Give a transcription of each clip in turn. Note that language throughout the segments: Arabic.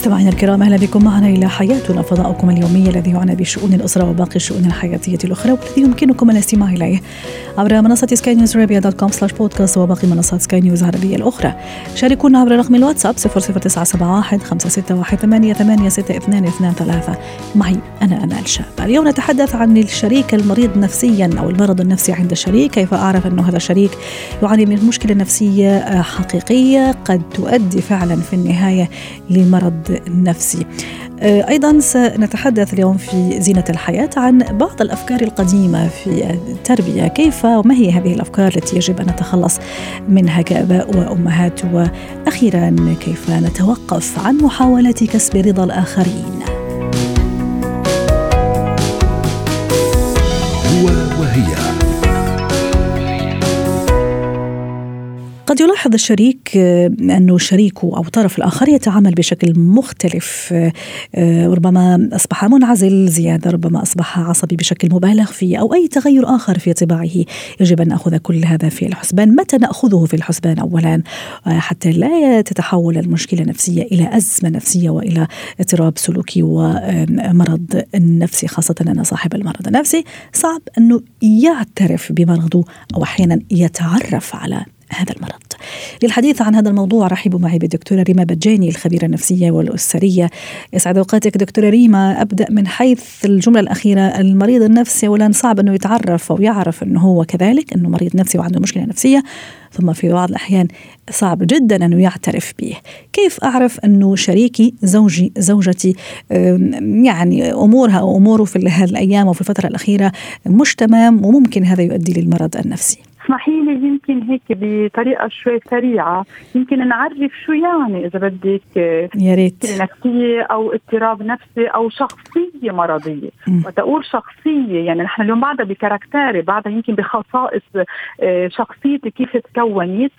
مستمعينا الكرام أهلا بكم معنا إلى حياتنا فضاؤكم اليومي الذي يعنى بشؤون الأسرة وباقي الشؤون الحياتية الأخرى والذي يمكنكم الاستماع إليه عبر منصة سكاي نيوز عربيه dot com slash podcast وباقي منصات سكاي نيوز العربية الأخرى. شاركونا عبر رقم الواتساب 00971 561 ثلاثة. معي أنا آمال شاب. اليوم نتحدث عن الشريك المريض نفسيا أو المرض النفسي عند الشريك كيف أعرف إنه هذا الشريك يعاني من مشكلة نفسية حقيقية قد تؤدي فعلا في النهاية لمرض النفسي آه، أيضا سنتحدث اليوم في زينة الحياة عن بعض الأفكار القديمة في التربية. كيف وما هي هذه الأفكار التي يجب أن نتخلص منها كأباء وأمهات؟ وأخيرا كيف نتوقف عن محاولة كسب رضا الآخرين؟ قد يلاحظ الشريك آه، أنه شريكه أو الطرف الآخر يتعامل بشكل مختلف آه، ربما أصبح منعزل زيادة ربما أصبح عصبي بشكل مبالغ فيه أو أي تغير آخر في طباعه. يجب أن نأخذ كل هذا في الحسبان. متى نأخذه في الحسبان أولا؟ آه، حتى لا تتحول المشكلة النفسية إلى أزمة نفسية وإلى اضطراب سلوكي ومرض نفسي خاصة أن صاحب المرض النفسي صعب أنه يعترف بمرضه أو أحيانا يتعرف على هذا المرض. للحديث عن هذا الموضوع رحبوا معي بالدكتورة ريما بجاني الخبيرة النفسية والأسرية. يسعد أوقاتك دكتورة ريما. أبدأ من حيث الجملة الأخيرة. المريض النفسي أولا صعب أنه يتعرف أو يعرف أنه هو كذلك أنه مريض نفسي وعنده مشكلة نفسية. ثم في بعض الأحيان صعب جدا أنه يعترف به. كيف أعرف أنه شريكي زوجي زوجتي يعني أمورها أو أموره في هذه الأيام وفي الفترة الأخيرة مش تمام وممكن هذا يؤدي للمرض النفسي؟ اسمحي لي يمكن هيك بطريقة شوي سريعة. يمكن نعرف شو يعني إذا بدك يا ريت. نفسية أو اضطراب نفسي أو شخصية مرضية. وتقول شخصية يعني نحن اليوم بعدها بكاركتيري بعدها يمكن بخصائص آه، شخصيتي كيف تكونت.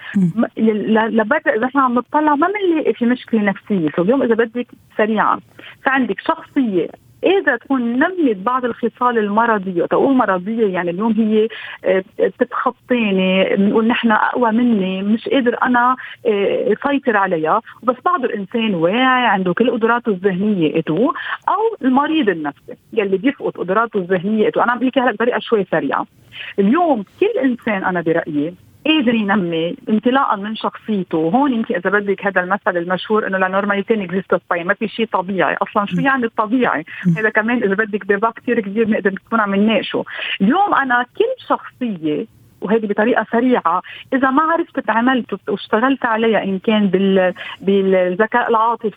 لبرا إذا إحنا عم نطلع ما بنلاقي في مشكلة نفسية. فاليوم إذا بدك سريعا فعندك شخصية إذا تكون نمت بعض الخصال المرضية تقول مرضية يعني اليوم هي آه، بتتخطيني بنقول نحن أقوى مني مش قادر أنا آه، اسيطر عليها. بس بعض الإنسان واعي عنده كل قدراته الذهنية et tout أو المريض النفسي يلي بيفقد قدراته الذهنية et tout. أنا عم بحكي هلأ بطريقة شوي سريعة. اليوم كل إنسان أنا برأيي قادر ينمي انطلاقا من شخصيته. هون يمكن إذا بدك هذا المثل المشهور إنه la normalité existe ما في شيء طبيعي. أصلا شو يعني الطبيعي؟ هذا كمان إذا بدك بباب كثير كبير بنقدر نكون عم نناقشه. اليوم أنا كل شخصية وهذه بطريقة سريعة. إذا ما عرفت تعاملت واشتغلت عليها إن كان بال بالذكاء العاطفي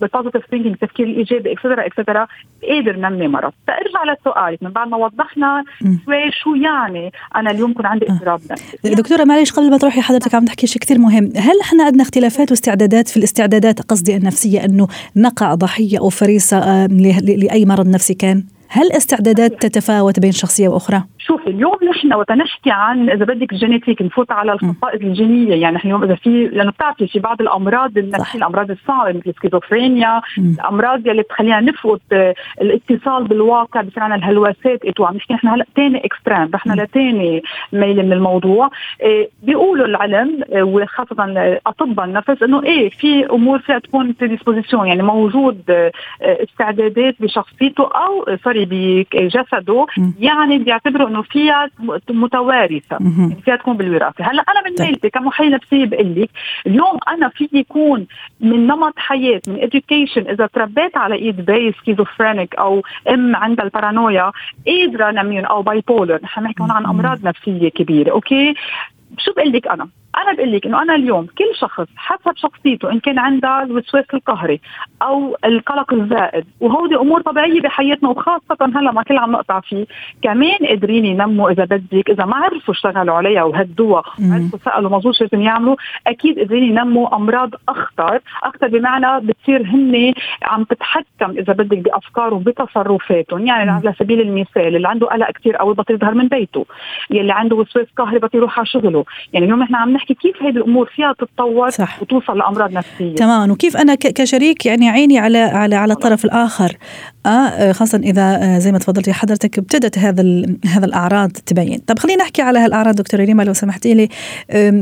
بال positive thinking التفكير الإيجابي etcetera etcetera قادر نمي مرض. فأرجع لسؤالك من بعد ما وضحنا شوي شو يعني أنا اليوم كون عندي اضطراب. نفسي دكتورة معلش قبل ما تروحي حضرتك عم تحكي شيء كثير مهم. هل إحنا عندنا اختلافات واستعدادات؟ في الاستعدادات قصدي النفسية إنه نقع ضحية أو فريسة آه، لأي مرض نفسي كان؟ هل استعدادات تتفاوت بين شخصية وأخرى؟ شوفي اليوم نحن وتنحكي عن إذا بدك genetic نفوت على الخصائص الجينية. يعني نحن اليوم إذا في لأنه بتعرفي في بعض الأمراض النفسيه الأمراض الصعبة مثل السكيزوفرينيا الأمراض يلي بتخلينا نفقد الاتصال بالواقع بصير عندنا الهلوسات et tout عم نحكي نحن هلا ثاني extreme رحنا لثاني ميل من الموضوع. إيه بيقولوا العلم آه، وخاصة أطباء النفس إنه إيه في أمور فيها تكون predisposition يعني موجود استعدادات بشخصيته أو sorry بجسده. يعني بيعتبروا إنه فيها متوارثة فيها تكون بالوراثة. هلأ أنا من طيب. ميلتي كمحلل نفسية بقول لك اليوم أنا في يكون من نمط حياة من education إذا تربيت على إيد باي سكيزوفرينيك أو ام عندها البارانويا قادره نميهن أو bipolar نحن نحكي هون عن أمراض نفسية كبيرة. okay؟ شو بقول لك أنا؟ أنا بقول لك إنه أنا اليوم كل شخص حسب شخصيته إن كان عندها الوسواس القهري أو القلق الزائد وهودي أمور طبيعية بحياتنا وخاصة هلأ ما كل عم نقطع فيه كمان قادرين ينموا إذا بدك إذا ما عرفوا اشتغلوا عليها وهدوها عرفوا سألوا مظبوط شو لازم يعملوا أكيد قادرين ينموا أمراض أخطر أخطر بمعنى بتصير هن عم تتحكم إذا بدك بافكارهم بتصرفاتهم يعني على سبيل المثال اللي عنده قلق كثير قوي بطل يظهر من بيته يلي عنده وسواس قهري بطل يروح على شغله. يعني اليوم إحنا عم نحكي كيف هذه الأمور فيها تتطور صح. وتوصل لأمراض نفسية. تماما وكيف أنا كشريك يعني عيني على على على الطرف الآخر. آه خاصة إذا آه زي ما تفضلتي حضرتك ابتدت هذا هذا الأعراض تبين. طب خلينا نحكي على هالأعراض دكتورة ريما لو سمحتي لي.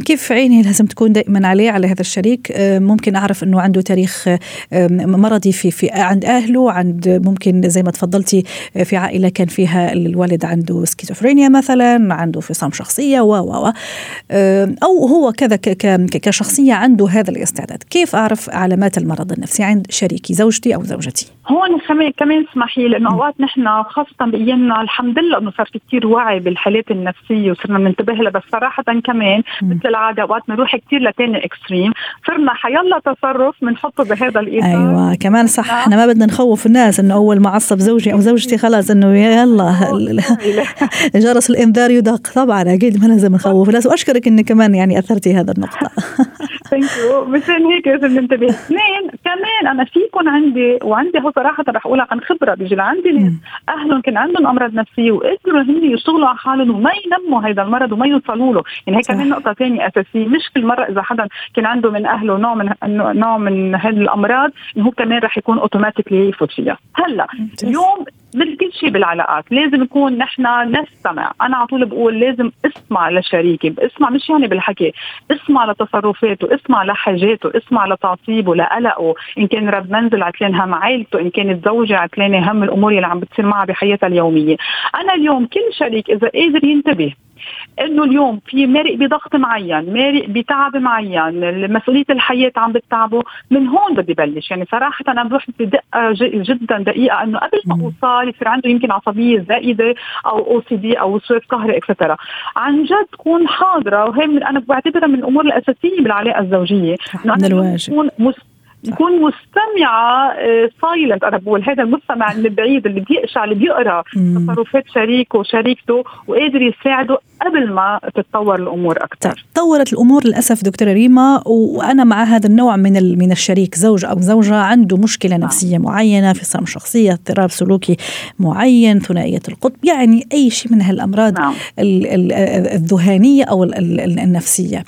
كيف عيني لازم تكون دائما عليه على هذا الشريك؟ ممكن أعرف إنه عنده تاريخ مرضي في في عند أهله عند ممكن زي ما تفضلتي في عائلة كان فيها الوالد عنده سكيزوفرينيا مثلا عنده فصام شخصية و و أو هو كذا كشخصية عنده هذا الاستعداد. كيف أعرف علامات المرض النفسي عند شريكي زوجتي أو زوجتي؟ هون كمان كمان اسمحي لأنه أوقات نحن خاصة بايامنا الحمد لله إنه صار في كثير وعي بالحالات النفسية وصرنا ننتبه لها بس صراحة كمان مثل العادة أوقات بنروح كثير لتاني extreme صرنا حيلا تصرف بنحطه بهذا الإطار. أيوه كمان صح نعم. إحنا ما بدنا نخوف الناس إنه أول ما عصب زوجي أو زوجتي خلاص إنه يلا جرس الانذار يدق طبعا أكيد ما لازم نخوف الناس وأشكرك انك كمان يعني أثرتي هذا النقطة. thank you مشان هيك لازم ننتبه. اثنين كمان أنا في يكون عندي وعندي هو صراحة رح اقولها عن خبرة بيجي لعندي ناس أهلهم كان عندهم أمراض نفسية وقدروا هن يشتغلوا على حالهم وما ينموا هذا المرض وما يوصلوا له. يعني هي كمان نقطة ثانية أساسية. مش كل مرة إذا حدا كان عنده من أهله نوع من نوع من هذه الأمراض إنه هو كمان رح يكون اوتوماتيكلي يفوت فيها. هلأ اليوم مثل كل شيء بالعلاقات لازم نكون نحن نستمع. أنا على طول بقول لازم اسمع لشريكي اسمع مش يعني بالحكي اسمع لتصرفاته اسمع لحاجاته اسمع لتعصيبه لقلقه. إن كان رب منزل عتلان هم عائلته إن كانت زوجة عتلانة هم الأمور اللي عم بتصير معها بحياتها اليومية. أنا اليوم كل شريك إذا قادر ينتبه إنه اليوم في مارق بضغط معين مارق بتعب معين مسؤولية الحياة عم بتعبه من هون بدي بلش. يعني صراحة أنا بروح بدقة جدا دقيقة إنه قبل ما أوصل يصير عنده يمكن عصبية زائدة أو OCD أو وسواس قهري etcetera عن جد تكون حاضرة وهي من أنا بعتبرها من الأمور الأساسية بالعلاقة الزوجية. إنه أنا الواجب. نكون مستمعة silent أنا بقول هذا المستمع اللي بعيد اللي بيقشع اللي بيقرأ تصرفات شريكه وشريكته وقادر يساعده قبل ما تتطور الأمور أكثر طيب تطورت الأمور للأسف دكتورة ريما وأنا مع هذا النوع من من الشريك زوج أو زوجة عنده مشكلة نعم. نفسية معينة في صم شخصية اضطراب سلوكي معين ثنائية القطب يعني أي شيء من هالأمراض نعم. الذهانية أو النفسية.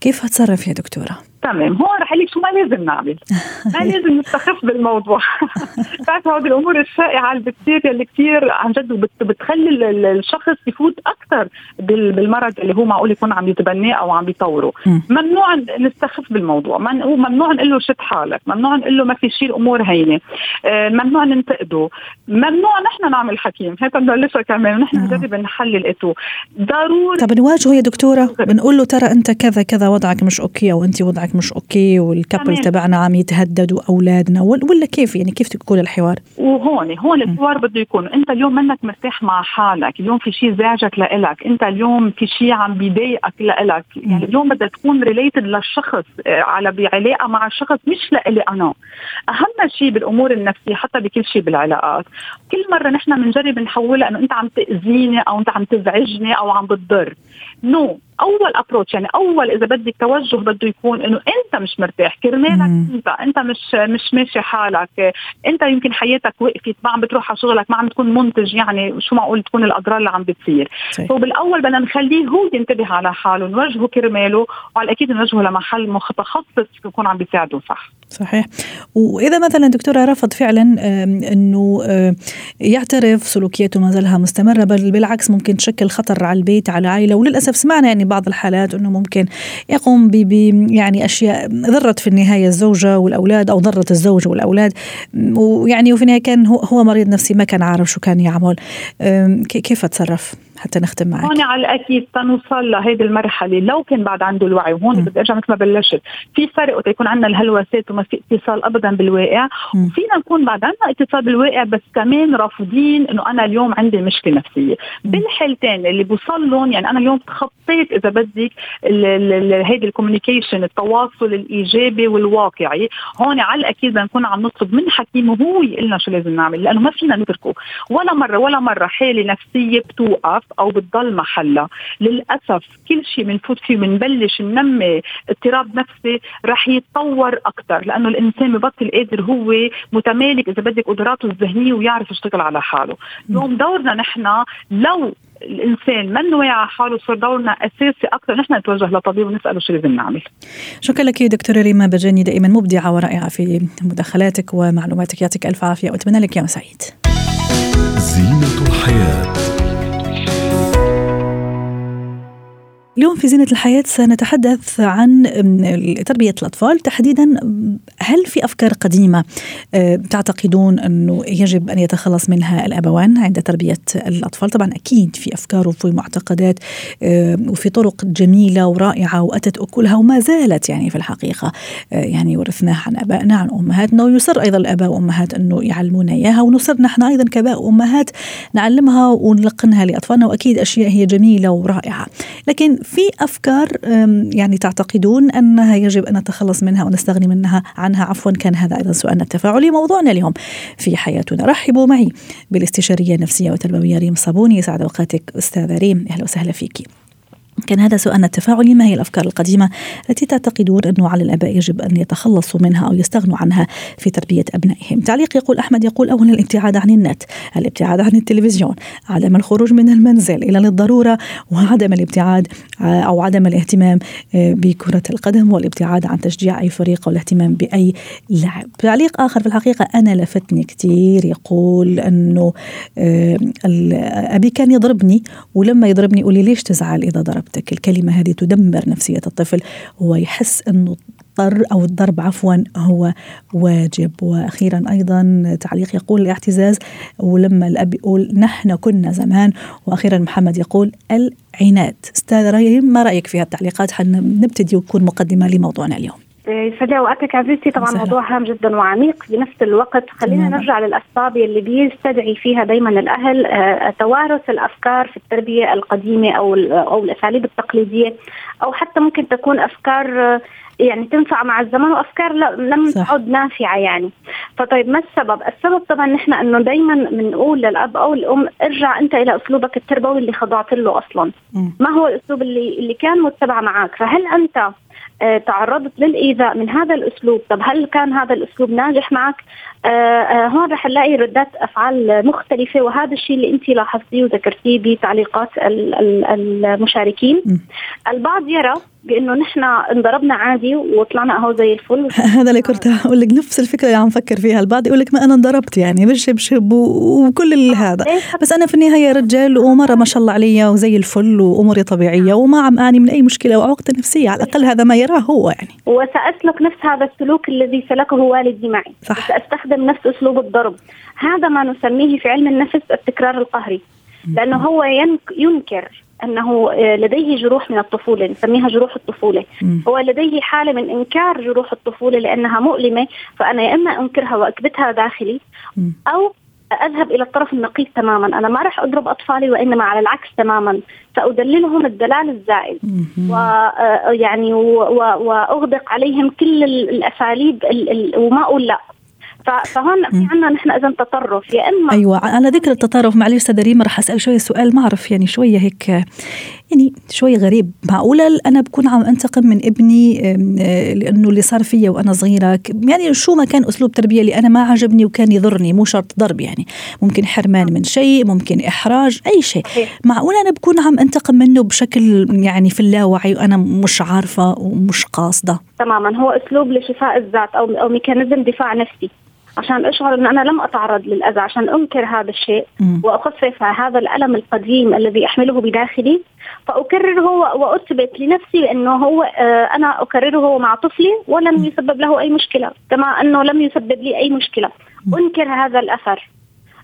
كيف أتصرف يا دكتورة؟ تمام. هون رح لك شو ما لازم نعمل. ما لازم نستخف بالموضوع. بتعرف هذه الأمور الشائعه اللي بتصير اللي كثير عن جد بتخلي الشخص يفوت أكثر. بالمرض اللي هو معقول يكون عم يتبناه أو عم يطوره. ممنوع نستخف بالموضوع. ممنوع نقول له شد حالك. ممنوع نقول له ما في شيء الأمور هينة. آه، ممنوع ننتقده. ممنوع نحن نعمل حكيم. هيك نبلشها كمان. ونحن نجرب نحلل et tout. ضروري طب نواجهه يا دكتورة. بنقول له ترى أنت كذا كذا وضعك مش okay أو أنت وضعك مش okay وال couple تبعنا عم يتهددوا اولادنا ولا كيف؟ يعني كيف تكون الحوار؟ وهون هون الحوار بده يكون. أنت اليوم منك مرتاح مع حالك، اليوم في شيء زعجك لإلك، انت اليوم في شيء عم بيضايقك لإلك، يعني اليوم بدها تكون related للشخص آه، على بعلاقه مع الشخص مش لإلي أنا. أهم شيء بالأمور النفسية حتى بكل شيء بالعلاقات، كل مرة نحن بنجرب نحولها إنه أنت عم تأذيني أو أنت عم تزعجني أو عم بتضر. no no. أول approach يعني أول إذا بدك توجه بده يكون إنه انت مش مرتاح. كرمالك انت انت مش مش ماشي حالك. انت يمكن حياتك وقفت ما عم بتروح على شغلك ما عم تكون منتج يعني شو معقول تكون الأضرار اللي عم بتصير. فبالاول بدنا نخليه هو ينتبه على حاله نوجهه كرماله وعلى أكيد نوجهه لمحل متخصص يكون عم بيساعده صح. صحيح. وإذا مثلا دكتورة رفض فعلا إنه يعترف سلوكياته ما زالها مستمرة بل بالعكس ممكن تشكل خطر على البيت على العائلة وللأسف سمعنا يعني بعض الحالات إنه ممكن يقوم ب يعني أشياء ضرت في النهاية الزوجة والأولاد أو ضرت الزوج والأولاد ويعني وفي النهاية كان هو مريض نفسي ما كان عارف شو كان يعمل كيف أتصرف؟ حتى نختم معك. هون على الأكيد تنوصل لهيدي المرحلة. لو كان بعد عنده الوعي وهون بدي أرجع مثل ما بلشت. في فرق وقت يكون عندنا الهلوسات وما في اتصال ابدا بالواقع وفينا نكون بعد عندنا اتصال بالواقع بس كمان رافضين إنه أنا اليوم عندي مشكلة نفسية. بالحالتين اللي بوصل لهم يعني أنا اليوم تخطيت إذا بدك هيدي الكوميونيكيشن التواصل الإيجابي والواقعي. هون على الأكيد بنكون عم نطلب من حكيم وهو يقول لنا شو لازم نعمل لأنه ما فينا نتركه. ولا مرة ولا مرة حالة نفسية بتوقف. أو بتضل محلها. للأسف كل شيء بنفوت فيه بنبلش ننمي اضطراب نفسي رح يتطور أكثر لأنه الإنسان ببطل قادر هو متمالك إذا بدك قدراته الذهنية ويعرف يشتغل على حاله. اليوم دورنا نحن لو الإنسان من واعي على حاله صار دورنا أساسي أكثر نحن نتوجه لطبيب ونسأله شو لازم نعمل. شكرا لك دكتورة ريما بجاني دائما مبدعة ورائعة في مداخلاتك ومعلوماتك. يعطيك ألف عافية وأتمنى لك يوم سعيد. زينة الحياة. اليوم في زينة الحياة سنتحدث عن تربية الأطفال. تحديدا هل في أفكار قديمة آه، تعتقدون أنه يجب أن يتخلص منها الأبوان عند تربية الأطفال؟ طبعا أكيد في أفكار وفي معتقدات آه، وفي طرق جميلة ورائعة وأتت أكلها وما زالت يعني في الحقيقة. آه، يعني ورثناها عن أبائنا عن أمهاتنا ويصر أيضا الآباء والأمهات أنه يعلمونا إياها ونصر نحن أيضا كآباء وأمهات نعلمها ونلقنها لأطفالنا وأكيد أشياء هي جميلة ورائعة. لكن في أفكار يعني تعتقدون أنها يجب أن نتخلص منها ونستغني منها عنها؟ عفوا كان هذا أيضا سؤالنا التفاعلي موضوعنا اليوم في حياتنا. رحبوا معي بالاستشارية النفسية والتربوية ريم صابوني سعد أوقاتك أستاذة ريم أهلا وسهلا فيكي كان هذا سؤالنا التفاعلي ما هي الأفكار القديمة التي تعتقدون أنه على الأباء يجب أن يتخلصوا منها أو يستغنوا عنها في تربية أبنائهم؟ تعليق يقول أحمد يقول اولا الابتعاد عن النت، الابتعاد عن التلفزيون، عدم الخروج من المنزل الا للضرورة وعدم الابتعاد أو عدم الاهتمام آه، بكرة القدم والابتعاد عن تشجيع أي فريق والاهتمام بأي لعب. تعليق آخر في الحقيقة أنا لفتني كثير يقول أنه آه، أبي كان يضربني ولما يضربني يقول لي ليش تزعل إذا ضرب ضربتك الكلمة هذه تدمر نفسية الطفل ويحس أنه اضطر أو الضرب عفوا هو واجب. وأخيرا أيضا تعليق يقول الاعتزاز ولما الأب يقول نحن كنا زمان وأخيرا محمد يقول العناد. أستاذ ريم ما رأيك في هالتعليقات حنبتدي وتكون مقدمة لموضوعنا اليوم؟ يسعد لي اوقاتك عزيزتي طبعا سهل. موضوع هام جدا وعميق في نفس الوقت. خلينا نرجع للأسباب اللي بيستدعي فيها دائما الأهل آه، توارث الأفكار في التربية القديمة أو أو الأساليب التقليدية أو حتى ممكن تكون أفكار آه، يعني تنفع مع الزمن وأفكار لم تعد نافعة يعني. فطيب ما السبب؟ السبب طبعا نحن إنه دائما بنقول للأب أو الأم ارجع أنت إلى أسلوبك التربوي اللي خضعت له أصلا. ما هو الأسلوب اللي اللي كان متبع معك فهل أنت تعرضت للإيذاء من هذا الأسلوب. طب هل كان هذا الأسلوب ناجح معك؟ آه، آه، هون رح نلاقي ردات أفعال مختلفة وهذا الشيء اللي انت لاحظتيه وذكرتيه بتعليقات المشاركين. البعض يرى بأنه نحن انضربنا عادي وطلعنا أهو زي الفل. هذا اللي كنت أقول لك نفس الفكرة اللي عم فكر فيها البعض. يقول لك ما أنا انضربت يعني بشبشب وكل هذا. بس أنا في النهاية رجال ومرة ما شاء الله علي وزي الفل وأموري طبيعية وما عم اعاني من أي مشكلة وعقده نفسية. على الأقل هذا ما يراه هو يعني. وسأسلك نفس هذا السلوك الذي سلكه والدي معي. صح. سأستخدم نفس أسلوب الضرب. هذا ما نسميه في علم النفس التكرار القهري. لأنه هو ينكر أنه آه، لديه جروح من الطفولة نسميها جروح الطفولة. م. هو لديه حالة من إنكار جروح الطفولة لأنها مؤلمة فأنا يا إما أنكرها وأكبتها داخلي م. أو أذهب إلى الطرف النقيض تماما. أنا ما راح أضرب أطفالي وإنما على العكس تماما. سأدللهم الدلال الزائد. ويعني آه، وأغدق عليهم كل الأساليب وما أقول لا. فهون في عندنا نحن إذا تطرف يا إما أيوه على ذكر التطرف معلش أستاذة ريما رح أسأل شوية سؤال ما أعرف يعني شوية هيك يعني شوي غريب. معقولة أنا بكون عم أنتقم من ابني آه، لأنه اللي صار فيا وأنا صغيرة يعني شو ما كان أسلوب تربية اللي أنا ما عجبني وكان يضرني مو شرط ضرب يعني. ممكن حرمان من شيء ممكن إحراج أي شيء. معقولة أنا بكون عم أنتقم منه بشكل يعني في اللاوعي وأنا مش عارفة ومش قاصدة؟ تماما هو أسلوب لشفاء الذات أو أو ميكانيزم دفاع نفسي. عشان أشعر إن أنا لم أتعرض للأذى عشان أنكر هذا الشيء وأخفف هذا الألم القديم الذي أحمله بداخلي. فأكرره وأثبت لنفسي إنه هو آه، أنا أكرره مع طفلي ولم يسبب له أي مشكلة كما إنه لم يسبب لي أي مشكلة. أنكر هذا الأثر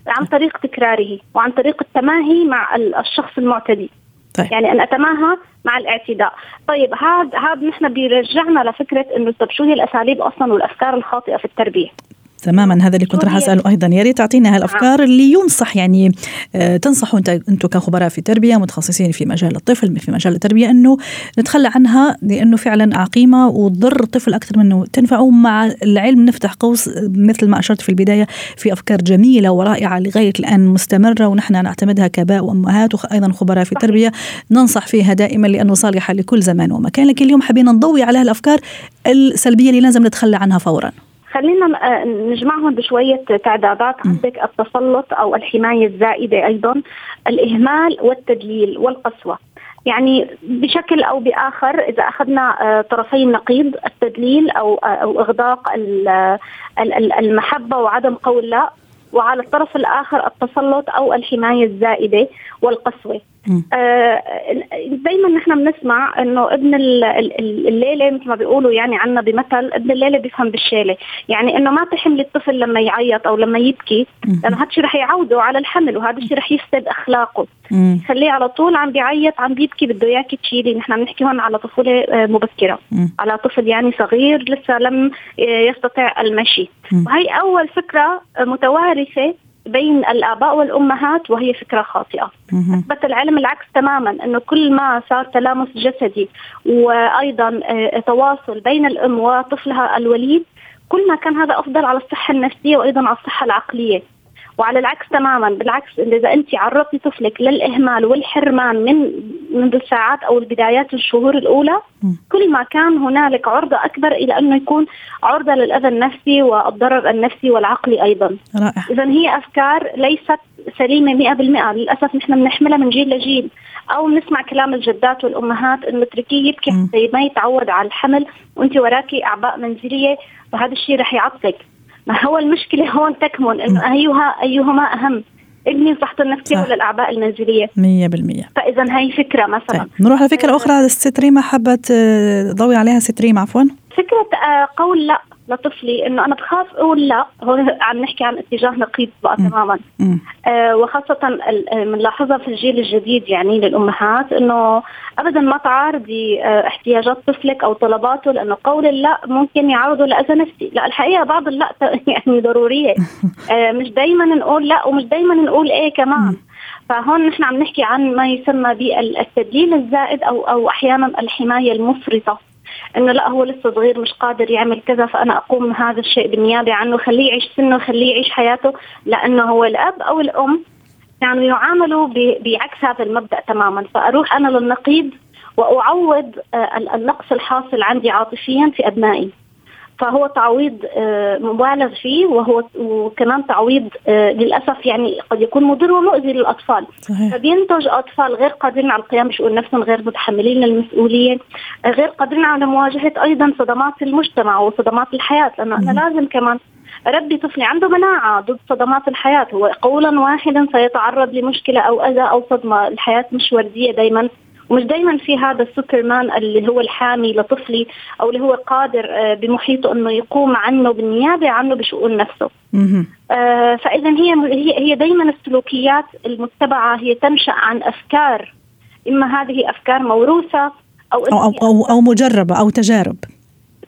عن طريق تكراره وعن طريق التماهي مع الشخص المعتدي. طيب. يعني أن أتماهى مع الاعتداء. طيب هذا هذا نحن بيرجعنا لفكرة إنه طب شو هي الأساليب أصلا والأفكار الخاطئة في التربية؟ تماما. هذا اللي كنت راح أسأله أيضا. يا ريت تعطينا هالأفكار نعم. اللي ينصح يعني آه، تنصحوا أنت أنتم كخبراء في تربية متخصصين في مجال الطفل في مجال التربية إنه نتخلى عنها لأنه فعلا عقيمة وتضر الطفل أكثر منه تنفعه. مع العلم نفتح قوس مثل ما أشرت في البداية في أفكار جميلة ورائعة لغاية الآن مستمرة ونحن نعتمدها كاباء وأمهات وأيضا خبراء في التربية. ننصح فيها دائما لأنه صالحة لكل زمان ومكان. لكن اليوم حبينا نضوي على هالأفكار السلبية اللي لازم نتخلى عنها فورا. خلينا آه، نجمعهم بشوية تعدادات عندك التسلط أو الحماية الزائدة أيضا الإهمال والتدليل والقسوة. يعني بشكل أو بآخر إذا أخذنا آه، طرفي النقيض التدليل أو آه، أو إغداق المحبة وعدم قول لا وعلى الطرف الآخر التسلط أو الحماية الزائدة والقسوة. آه دايما نحن بنسمع إنه ابن الليلة مثل ما بيقولوا يعني عنا بمثل ابن الليلة بيفهم بالشيله يعني إنه ما تحمل الطفل لما يعيط أو لما يبكي لأنه هذا الشيء رح يعوده على الحمل وهذا الشيء رح يفسد أخلاقه. خليه على طول عم بيعيط عم بيبكي بده إياك تشيلي. نحن بنحكي هون على طفولة آه، مبكرة. على طفل يعني صغير لسه لم آه، يستطيع المشي. وهي أول فكرة متوارثة بين الآباء والأمهات وهي فكرة خاطئة. اثبت العلم العكس تماما إنه كل ما صار تلامس جسدي وأيضا آه، تواصل بين الأم وطفلها الوليد كل ما كان هذا أفضل على الصحة النفسية وأيضا على الصحة العقلية. وعلى العكس تماما بالعكس إذا أنت عرضتي طفلك للإهمال والحرمان من منذ الساعات أو البدايات الشهور الأولى كل ما كان هنالك عرضة أكبر إلى أنه يكون عرضة للأذى النفسي والضرر النفسي والعقلي أيضا. رائع. اذا هي أفكار ليست سليمة 100% للأسف نحن بنحملها من جيل لجيل. أو بنسمع كلام الجدات والأمهات انه اتركيه يبكي حتى ما يتعود على الحمل وأنت وراكي أعباء منزلية وهذا الشيء رح يعطلك. ما هو المشكلة هون تكمن إنه ايها ايهما أهم. ابني صحته النفسية ولا الاعباء المنزلية. 100% فإذا هي فكرة مثلا. طيب. نروح لفكرة أخرى. ستريما حابه تضوي عليها ستريما عفوا. فكرة آه، قول لا. لطفلي إنه أنا بخاف أقول لا. هو عم نحكي عن اتجاه نقيض بقى تماما. آه وخاصة بنلاحظها في الجيل الجديد يعني للأمهات إنه ابدا ما تعارضي آه احتياجات طفلك أو طلباته لأنه قول اللا ممكن يعرضه لأذى نفسي. لا الحقيقة بعض اللا يعني ضرورية. آه مش دائما نقول لا ومش دائما نقول إيه كمان. فهون نحن عم نحكي عن ما يسمى بالتدليل الزائد أو أو أحيانا الحماية المفرطة. إنه لا هو لسه صغير مش قادر يعمل كذا فأنا أقوم هذا الشيء بالنيابه عنه خليه يعيش سنه خليه يعيش حياته لأنه هو الأب أو الأم كانوا يعني يعاملوا بعكس هذا المبدأ تماما. فأروح أنا للنقيض وأعوض آه، النقص الحاصل عندي عاطفيا في أبنائي. فهو تعويض آه، مبالغ فيه وهو وكمان تعويض آه، للأسف يعني قد يكون مضر ومؤذي للأطفال. صحيح. فبينتج أطفال غير قادرين على القيام بشؤون نفسهم غير متحملين للمسؤولية غير قادرين على مواجهة أيضا صدمات المجتمع وصدمات الحياة. لأنه أنا لازم كمان ربي طفلي عنده مناعة ضد صدمات الحياة. هو قولا واحدا سيتعرض لمشكلة أو أذى أو صدمة. الحياة مش وردية دايما. ومش دائما في هذا السوبرمان اللي هو الحامي لطفلي أو اللي هو قادر آه، بمحيطه إنه يقوم عنه بالنيابة عنه بشؤون نفسه. آه فاذا هي هي هي دائما السلوكيات المتبعة هي تنشا عن أفكار إما هذه أفكار موروثة أو أو أو, أو, أو مجربة أو تجارب.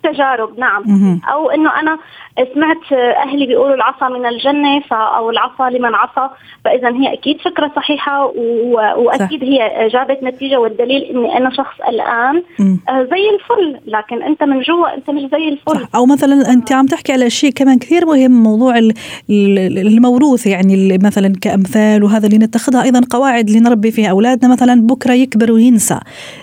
تجارب نعم مم. أو إنه أنا سمعت أهلي بيقولوا العصا من الجنة أو العصا لمن عصى فاذا هي أكيد فكرة صحيحة وأكيد صح. هي جابت نتيجة والدليل إني أنا شخص الآن آه زي الفل لكن أنت من جوا أنت مش زي الفل صح. أو مثلا أنت عم تحكي على شيء كمان كثير مهم موضوع الموروث يعني مثلا كأمثال وهذا اللي نتخذها أيضا قواعد لنربي فيها أولادنا مثلا بكرة يكبر وينسى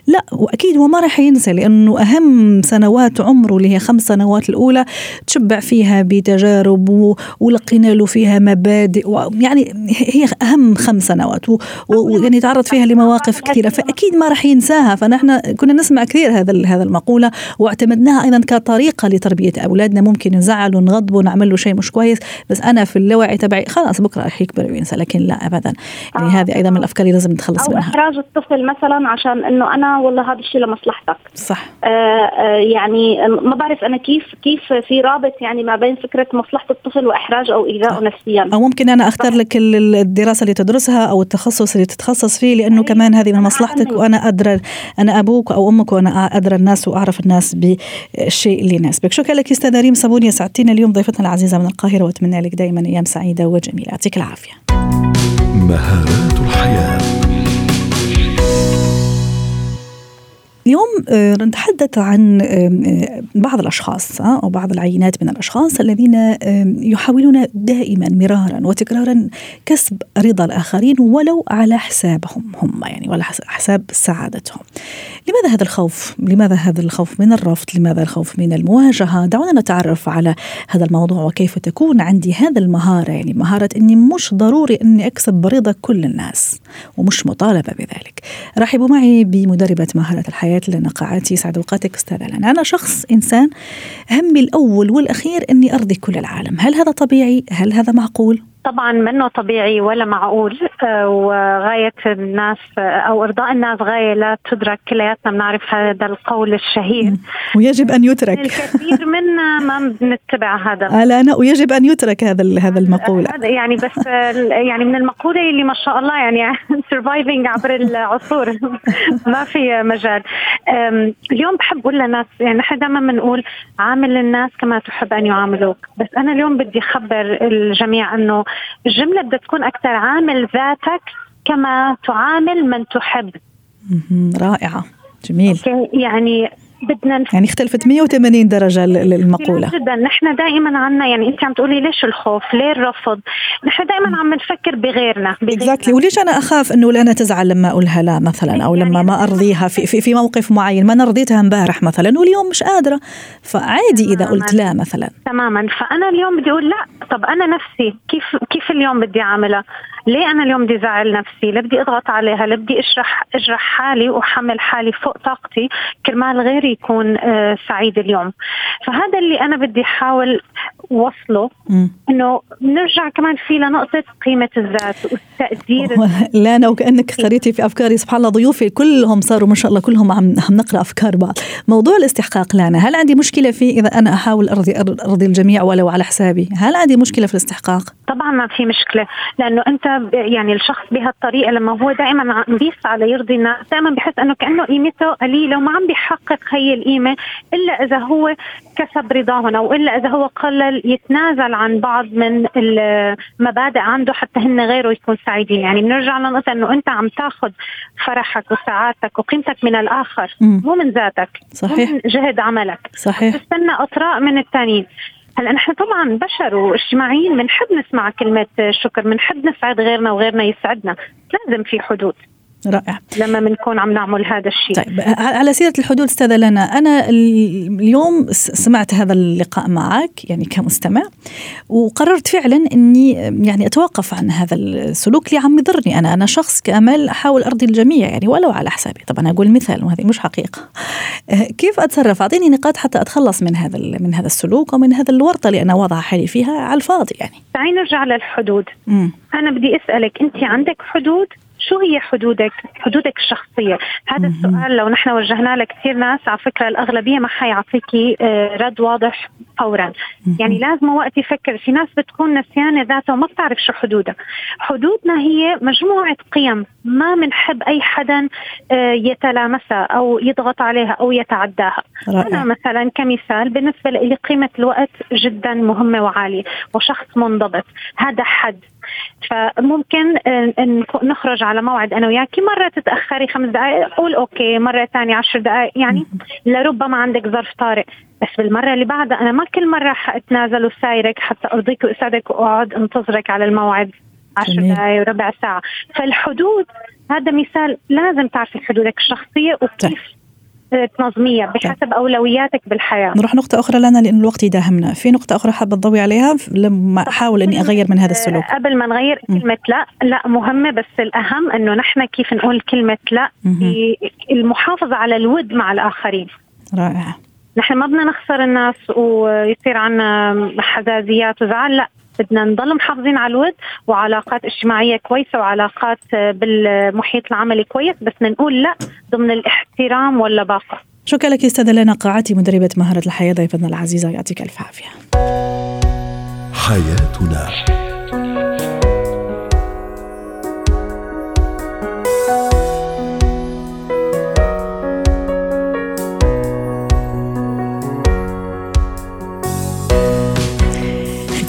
لا وأكيد هو ما راح ينسى لأنه أهم سنوات عمره اللي هي خمس سنوات الأولى تشبع فيها بتجارب ولقينا له فيها مبادئ يعني هي أهم خمس سنوات ويعني تعرض فيها لمواقف كثيرة. فأكيد ما راح ينساها. فنحن كنا نسمع كثير هذا هذا المقولة واعتمدناها أيضا كطريقة لتربية أولادنا. ممكن نزعله نغضبه نعمل له شيء مش كويس بس أنا في اللاوعي تبعي خلاص بكرة راح يكبر وينسى لكن لا ابدا. يعني آه. هذه أيضا من الأفكار اللي لازم نتخلص أو منها. إحراج الطفل مثلا عشان إنه أنا والله هذا الشيء لمصلحتك. صح. آه آه يعني ما بعرف أنا كيف كيف في رابط يعني ما بين فكرة مصلحة الطفل وإحراج أو ايذائه نفسيا. أو ممكن أنا أختار لك الدراسة اللي تدرسها أو التخصص اللي تتخصص فيه لأنه أيوة. كمان هذه من مصلحتك وأنا ادرى أنا أبوك أو أمك وأنا أدرى الناس وأعرف الناس بالشيء اللي يناسبك. شكرا لك أستاذة ريم صابوني سعدتينا اليوم ضيفتنا العزيزة من القاهرة وأتمنى لك دائما أيام سعيدة وجميلة. يعطيك العافية. مهارات الحياة. اليوم آه، نتحدث عن آه، بعض الأشخاص آه، أو بعض العينات من الأشخاص الذين يحاولون دائما مرارا وتكرارا كسب رضا الآخرين ولو على حسابهم هم يعني ولا حساب سعادتهم. لماذا هذا الخوف؟ لماذا هذا الخوف من الرفض؟ لماذا الخوف من المواجهة؟ دعونا نتعرف على هذا الموضوع وكيف تكون عندي هذا المهارة يعني مهارة إني مش ضروري إني أكسب رضا كل الناس ومش مطالبة بذلك. رحبوا معي بمدربة مهارة الحياة الحياة لنا قاعات يسعد أوقاتك أستاذة لنا أنا شخص إنسان همي الأول والأخير أني أرضي كل العالم هل هذا طبيعي؟ هل هذا معقول؟ طبعا منه طبيعي ولا معقول آه، وغاية الناس آه، أو إرضاء الناس غاية لا تدرك كلياتنا بنعرف هذا القول الشهير. ويجب أن يترك. الكثير منا ما بنتبع هذا. أنا ويجب أن يترك هذا هذا المقولة يعني بس يعني من المقولة اللي ما شاء الله يعني سرفايفنج عبر العصور. ما في مجال. اليوم بحب أقول للناس يعني نحن دائما بنقول عامل الناس كما تحب أن يعاملوك. بس أنا اليوم بدي أخبر الجميع أنه الجملة بدها تكون أكثر عامل ذاتك كما تعامل من تحب. رائعة. جميل. يعني بدنا يعني اختلفت 180 درجة المقولة. جدا نحن دائما عنا يعني انت عم تقولي ليش الخوف؟ ليه الرفض؟ نحن دائما عم نفكر بغيرنا اكزاكتلي وليش أنا أخاف إنه أنا تزعل لما أقولها؟ لا مثلا أو لما ما أرضيها في في, في موقف معين. ما أنا رضيتها امبارح مثلا واليوم مش قادرة. فعادي إذا قلت لا مثلا. تماما. فأنا اليوم بدي أقول لا. طب أنا نفسي كيف كيف اليوم بدي أعملها؟ ليه أنا اليوم بدي ازعل نفسي؟ ليه بدي أضغط عليها؟ ليه بدي اشرح أجرح حالي وأحمل حالي فوق طاقتي كرمال غيري؟ يكون آه، سعيد اليوم. فهذا اللي أنا بدي أحاول وصله إنه نرجع كمان في لنقطة قيمة الذات والتقدير. لا أنا وكأنك قريتي في أفكاري. سبحان الله ضيوفي كلهم صاروا ما شاء الله كلهم عم عم نقرأ أفكار بعض. موضوع الاستحقاق لانا هل عندي مشكلة فيه إذا أنا أحاول أرضي أرضي الجميع ولو على حسابي؟ هل عندي مشكلة في الاستحقاق؟ طبعا ما في مشكلة لأنه أنت يعني الشخص بهالطريقة لما هو دائما عم بيسعى ليرضي الناس دائما بحس إنه كأنه قيمته قليلة وما عم بيحقق هي القيمة إلا إذا هو كسب رضاهم أو إلا إذا هو قلل يتنازل عن بعض من المبادئ عنده حتى هن غيره يكون سعيدين. يعني بنرجع لنقطة إنه أنت عم تاخذ فرحك وسعادتك وقيمتك من الآخر مو من ذاتك صحيح مو من جهد عملك. صحيح. تستنى أطراء من الثانيين هلأ نحن طبعا بشر واجتماعيين بنحب نسمع كلمة شكر بنحب نسعد غيرنا وغيرنا يسعدنا. لازم في حدود. رائع. لما بنكون عم نعمل هذا الشيء. طيب على سيرة الحدود استاذة لنا أنا اليوم سمعت هذا اللقاء معك يعني كمستمع وقررت فعلا أني يعني أتوقف عن هذا السلوك اللي عم يضرني أنا. أنا شخص كأمل أحاول أرضي الجميع يعني ولو على حسابي. طبعا أقول مثال وهذه مش حقيقة. كيف أتصرف؟ أعطيني نقاط حتى أتخلص من هذا من هذا السلوك ومن هذا الورطة اللي أنا واضعة حالي فيها على الفاضي يعني. تعالي نرجع للحدود. م. أنا بدي أسألك أنت عندك حدود؟ شو هي حدودك؟ حدودك الشخصية. هذا السؤال لو نحن وجهناه لكثير ناس على فكرة الأغلبية ما حيعطيكي آه، رد واضح فورا. يعني لازم وقت يفكر. في ناس بتكون نسيانة ذاتها وما بتعرف شو حدودها. حدودنا هي مجموعة قيم ما بنحب أي حدا آه، يتلامسها أو يضغط عليها أو يتعداها. رائع. أنا مثلا كمثال بالنسبة لي قيمة الوقت جدا مهمة وعالية وشخص منضبط. هذا حد. فممكن نخرج على موعد أنا وياكي. مرة تتأخري خمس دقائق قول أوكي. مرة ثانية عشر دقائق يعني لربما عندك ظرف طارئ. بس بالمرة اللي بعدها أنا ما كل مرة حأتنازل وسايرك حتى أرضيك وأسعدك وأقعد أنتظرك على الموعد. عشر دقائق وربع ساعة. فالحدود هذا مثال لازم تعرفي حدودك الشخصية وكيف تنظمية بحسب أولوياتك بالحياة. نروح نقطة أخرى لنا لأن الوقت يداهمنا. في نقطة أخرى حابة تضوي عليها؟ لما أحاول أني أغير من هذا السلوك. قبل ما نغير كلمة لا لا مهمة بس الأهم أنه نحن كيف نقول كلمة لا المحافظة على الود مع الآخرين. رائع. نحن ما بدنا نخسر الناس ويصير عنا حزازيات وزعل لا. بدنا نضل محافظين على الود وعلاقات اجتماعية كويسة وعلاقات بالمحيط العملي كويس بس نقول لا ضمن الاحترام واللباقه شكرا لك أستاذة لنا قاعتي مدربة مهارة الحياة ضيفتنا العزيزة يعطيك ألف عافية. حياتنا.